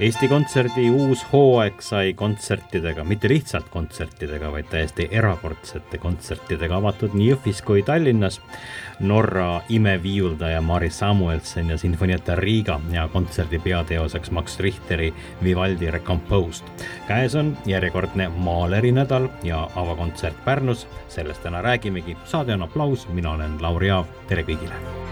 Eesti Kontserdi uus hooaeg sai kontsertidega, mitte lihtsalt kontsertidega, vaid täiesti erakordsete kontsertidega avatud nii Jõhvis kui Tallinnas. Norra imeviiuldaja Mari Samuelson ja sinfoniata Riga ja kontserdi peateoseks Max Richteri Vivaldi Recomposed. käes on järjekordne Maaleri nädal ja avakontsert Pärnus, sellest täna räägimegi. saade on aplaus, mina olen Lauri Aav, tere kõigile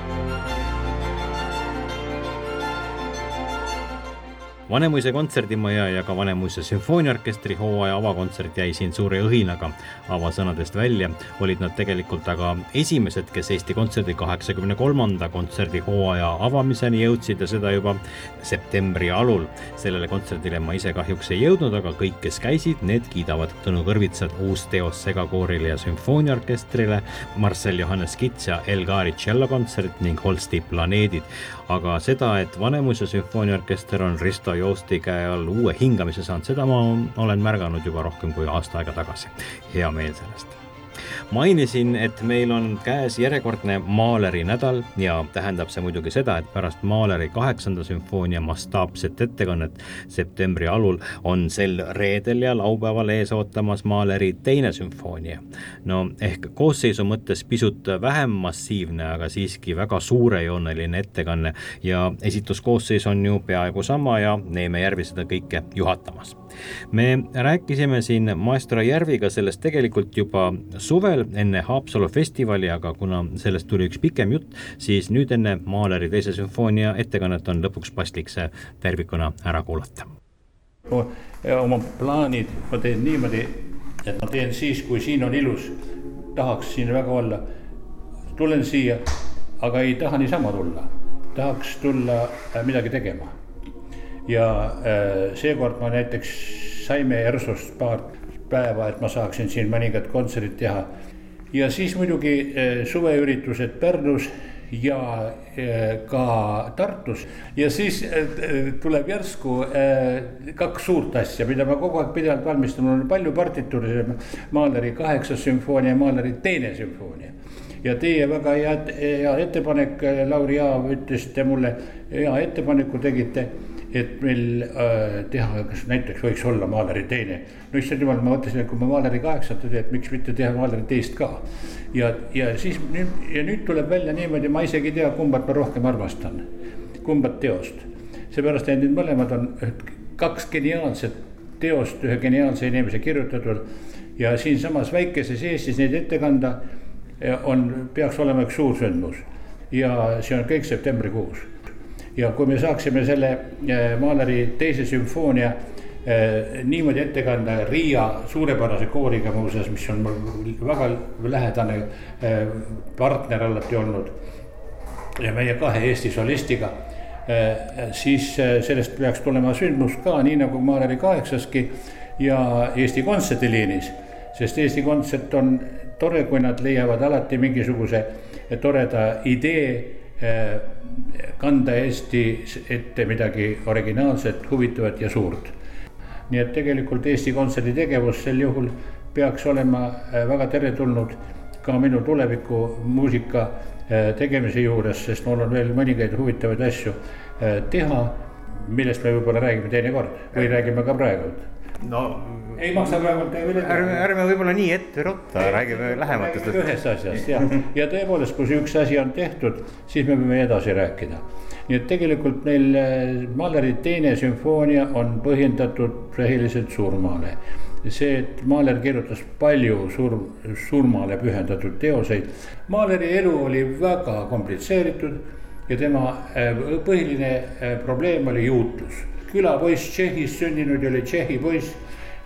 Vanemuise kontserdimaja ja ka Vanemuise sümfooniaorkestri hooaja avakontsert jäi siin suure õhinaga avasõnadest välja, olid nad tegelikult aga esimesed, kes Eesti Kontserdi kaheksakümne kolmanda kontserdihooaja avamiseni jõudsid ja seda juba septembri alul. sellele kontserdile ma ise kahjuks ei jõudnud, aga kõik, kes käisid, need kiidavad Tõnu Kõrvitsat uus teos segakoorile ja sümfooniaorkestrile, Marcel Johannes Kits ja El Gari tšellokontsert ning Holsti planeedid. aga seda, et Vanemuise sümfooniaorkester on Risto Joosti käe all uue hingamise saanud, seda ma olen märganud juba rohkem kui aasta aega tagasi. hea meel sellest mainisin, et meil on käes järjekordne Mahleri nädal ja tähendab see muidugi seda, et pärast Mahleri kaheksanda sümfoonia mastaapset ettekannet septembri alul on sel reedel ja laupäeval ees ootamas Mahleri teine sümfoonia. no ehk koosseisu mõttes pisut vähem massiivne, aga siiski väga suurejooneline ettekanne ja esituskoosseis on ju peaaegu sama ja Neeme Järvi seda kõike juhatamas me rääkisime siin maestro Järviga sellest tegelikult juba suvel enne Haapsalu festivali, aga kuna sellest tuli üks pikem jutt, siis nüüd enne Mahleri teise sümfoonia ettekannet on lõpuks paslik see tervikuna ära kuulata. oma plaanid ma teen niimoodi, et ma teen siis, kui siin on ilus, tahaks siin väga olla. tulen siia, aga ei taha niisama tulla, tahaks tulla äh, midagi tegema ja äh, seekord ma näiteks saime ERSO-st paar päeva, et ma saaksin siin mõningad kontserdid teha. ja siis muidugi äh, suveüritused Pärnus ja äh, ka Tartus. Ja siis tuleb järsku kaks suurt asja, mida ma kogu aeg pidevalt valmistan, mul on palju partituure, Mahleri kaheksas sümfoonia, Mahleri teine sümfoonia. Ja teie väga hea, hea ettepanek, Lauri Aav, ütlesite mulle, hea ettepaneku tegite et meil äh, teha, kas näiteks võiks olla Mahleri teine. no issand jumal, ma mõtlesin, et kui ma Mahleri kaheksat ei tee, et miks mitte teha Mahleri teist ka. ja, ja siis nüüd ja nüüd tuleb välja niimoodi, ma isegi ei tea, kumbat ma rohkem armastan, kumbat teost. seepärast, et need mõlemad on kaks geniaalset teost ühe geniaalse inimese kirjutatud. ja siinsamas väikeses Eestis neid ette kanda on, peaks olema üks suur sündmus ja see on kõik septembrikuus ja kui me saaksime selle äh, Mahleri teise sümfoonia äh, niimoodi ette kanda Riia suurepärase kooriga muuseas, mis on mul väga lähedane äh, partner alati olnud. ja meie kahe Eesti solistiga, siis sellest peaks tulema sündmus ka, nii nagu Mahleri kaheksaski ja Eesti Kontserdiliinis. sest Eesti Kontsert on tore, kui nad leiavad alati mingisuguse toreda idee kanda Eestis ette midagi originaalset, huvitavat ja suurt. nii et tegelikult Eesti Kontserdi tegevus sel juhul peaks olema äh, väga teretulnud ka minu tuleviku muusika äh, tegemise juures, sest mul on veel mõningaid huvitavaid asju teha, millest me võib-olla räägime teinekord või räägime ka praegu no ei maksa praegu teha. ärme, ärme võib-olla nii ette rutta, räägime lähematest. ühest asjast ja, ja tõepoolest, kui see üks asi on tehtud, siis me võime edasi rääkida. nii et tegelikult meil äh, Mahleri teine sümfoonia on põhjendatud põhiliselt surmale. see, et Mahler kirjutas palju surm, surmale pühendatud teoseid. Mahleri elu oli väga komplitseeritud ja tema äh, põhiline äh, probleem oli juutlus külapoiss Tšehhis sündinud oli Tšehhi poiss.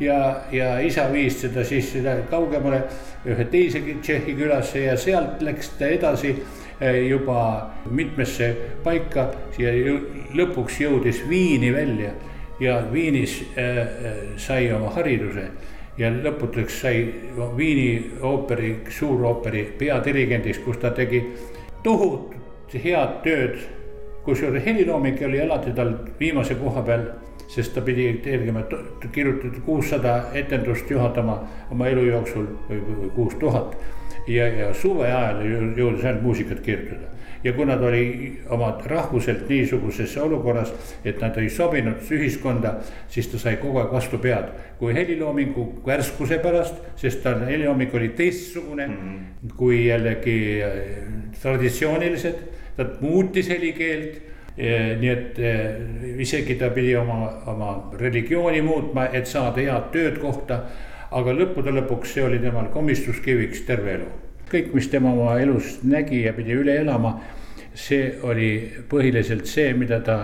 ja, ja isa viis teda siis kaugemale ühe teise Tšehhi külasse ja sealt läks ta edasi juba mitmesse paika ja lõpuks jõudis Viini välja ja Viinis sai oma hariduse ja lõputuseks sai Viini ooperi, suurooperi peadirigendiks, kus ta tegi tohutut head tööd. Kusjuures helilooming oli alati tal viimase koha peal, sest ta pidi tegema, kirjutatud kuussada etendust juhatama oma elu jooksul või, või kuus tuhat. ja, ja suve ajal jõudis ainult muusikat kirjutada ja kuna ta oli oma rahvuselt niisugusesse olukorras, et nad ei sobinud ühiskonda, siis ta sai kogu aeg vastu pead. kui heliloomingu värskuse pärast, sest tal helilooming oli teistsugune mm -hmm. kui jällegi traditsioonilised, ta muutis helikeelt nii et äh, isegi ta pidi oma, oma religiooni muutma, et saada head tööd kohta. aga lõppude lõpuks see oli temal komistuskiviks terve elu kõik, mis tema oma elus nägi ja pidi üle elama, see oli põhiliselt see, mida ta,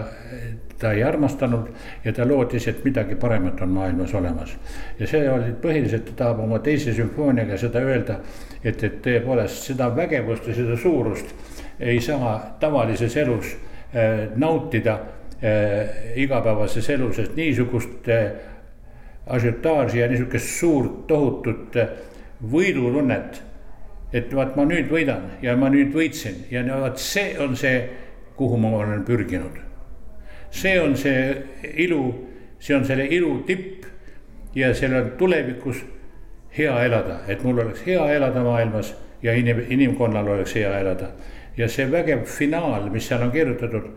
ta ei armastanud ja ta lootis, et midagi paremat on maailmas olemas. ja see oli põhiliselt, ta tahab oma teise sümfooniaga seda öelda, et, et tõepoolest seda vägevust ja seda suurust ei saa tavalises elus äh, nautida äh, igapäevases elus, et niisugust äh, asiotaaži ja niisugust suurt tohutut võidutunnet et vaat ma nüüd võidan ja ma nüüd võitsin ja vaat see on see, kuhu ma olen pürginud. see on see ilu, see on selle ilu tipp ja seal on tulevikus hea elada, et mul oleks hea elada maailmas ja inim-, inimkonnal oleks hea elada. Ja see vägev finaal, mis seal on kirjutatud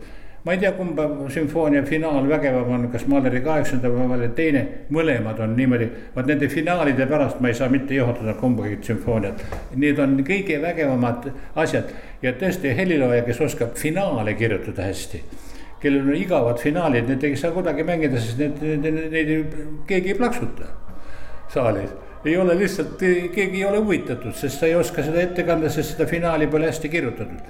ma ei tea, kumba sümfoonia finaal vägevam on, kas Mahleri kaheksanda või Mahleri teine, mõlemad on niimoodi. vaat nende finaalide pärast ma ei saa mitte juhatada kumbagi sümfooniat. Need on kõige vägevamad asjad ja tõesti helilooja, kes oskab finaale kirjutada hästi kellel on igavad finaalid, need ei saa kuidagi mängida, sest need, need, neid keegi ei plaksuta saalis. ei ole lihtsalt, keegi ei ole huvitatud, sest sa ei oska seda ette kanda, sest seda finaali pole hästi kirjutatud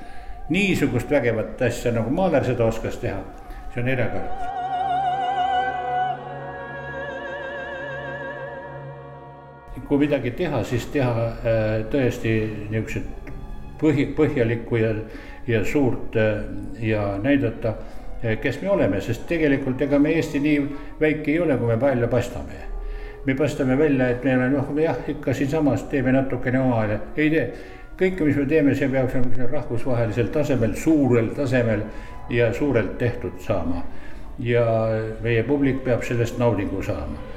niisugust vägevat asja nagu Mahler seda oskas teha, see on erakordne. kui midagi teha, siis teha äh, tõesti niisugused põhi, põhjalikku ja, ja suurt äh, ja näidata, äh, kes me oleme, sest tegelikult ega me Eesti nii väike ei ole, kui me välja paistame. Me paistame välja, et me oleme noh, jah, ikka siinsamas teeme natukene omale, ei tee. Kõike, mis me teeme, see peaks olema rahvusvahelisel tasemel, suurel tasemel ja suurelt tehtud saama. ja meie publik peab sellest naudingu saama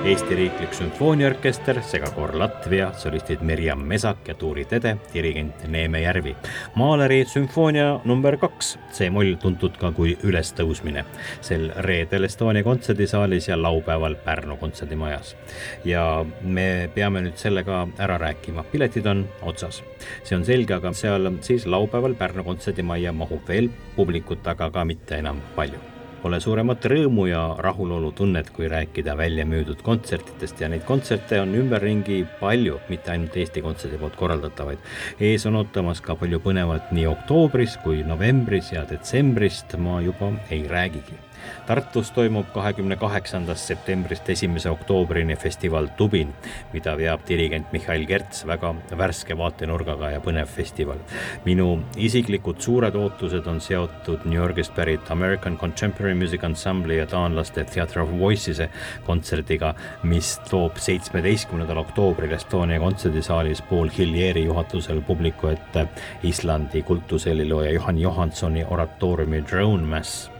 Eesti Riiklik Sümfooniaorkester, segakoor Latvia, solistid Mirjam Mesak ja Tuuri Tede, dirigent Neeme Järvi. Mahleri sümfoonia number kaks, C-moll tuntud ka kui Ülestõusmine, sel reedel Estonia kontserdisaalis ja laupäeval Pärnu kontserdimajas. ja me peame nüüd selle ka ära rääkima, piletid on otsas. see on selge, aga seal siis laupäeval Pärnu kontserdimajja mahub veel publikut, aga ka mitte enam palju Pole suuremat rõõmu ja rahulolu tunnet, kui rääkida välja müüdud kontsertidest ja neid kontserte on ümberringi palju, mitte ainult Eesti Kontserdi poolt korraldatavaid. ees on ootamas ka palju põnevat nii oktoobris kui novembris ja detsembrist ma juba ei räägigi Tartus toimub kahekümne kaheksandast septembrist esimese oktoobrini festival Tubin, mida veab dirigent Mihhail Kerts, väga värske vaatenurgaga ja põnev festival. minu isiklikud suured ootused on seotud New Yorgist pärit American Contemporary Music Ensemble'i ja taanlaste Theatre of Voices'e kontserdiga, mis toob seitsmeteistkümnendal oktoobril Estonia kontserdisaalis Paul Hillieri juhatusel publiku ette Islandi kultuselilooja Johan Johansoni oratooriumi Drone Mass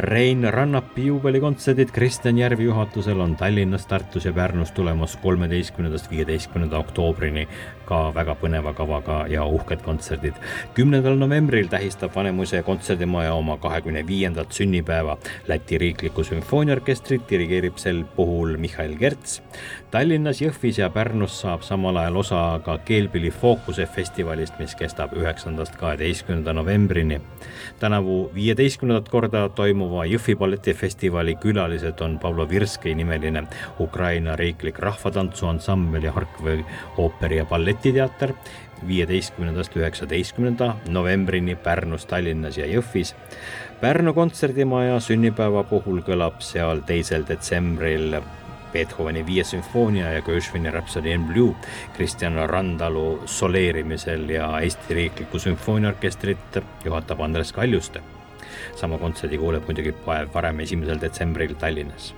Rein Rannapi juubelikontserdid Kristjan Järvi juhatusel on Tallinnas, Tartus ja Pärnus tulemas kolmeteistkümnendast viieteistkümnenda oktoobrini ka väga põneva kavaga ja uhked kontserdid. kümnendal novembril tähistab Vanemuise kontserdimaja oma kahekümne viiendat sünnipäeva. Läti Riiklikku Sümfooniaorkestrit dirigeerib sel puhul Mihhail Kerts. Tallinnas, Jõhvis ja Pärnus saab samal ajal osa ka Keelpilli Fookuse festivalist, mis kestab üheksandast kaheteistkümnenda novembrini. tänavu viieteistkümnendat korda toimuva Jõhvi balletifestivali külalised on Pavlo Virski nimeline Ukraina riiklik rahvatantsuansambel ja Harkvi ooperi ja balletiteater viieteistkümnendast üheksateistkümnenda novembrini Pärnus, Tallinnas ja Jõhvis. Pärnu kontserdimaja sünnipäeva puhul kõlab seal teisel detsembril Beethoveni Viies sümfoonia ja Gershwini Rhapsody in Blue Kristjan Randalu soleerimisel ja Eesti Riiklikku Sümfooniaorkestrit juhatab Andres Kaljuste. Sama kontserdi kuuleb muidugi päev varem, esimesel detsembril Tallinnas.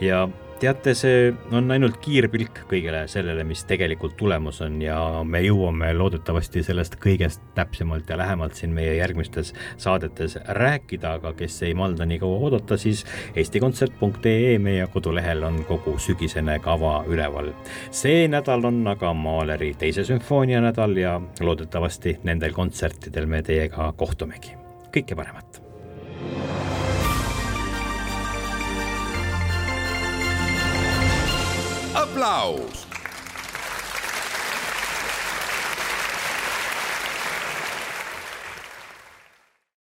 ja teate, see on ainult kiirpilk kõigele sellele, mis tegelikult tulemus on ja me jõuame loodetavasti sellest kõigest täpsemalt ja lähemalt siin meie järgmistes saadetes rääkida, aga kes ei malda nii kaua oodata, siis eestikontsert.ee meie kodulehel on kogu sügisene kava üleval. see nädal on aga Mahleri teise sümfoonia nädal ja loodetavasti nendel kontsertidel me teiega kohtumegi. kõike paremat aplaus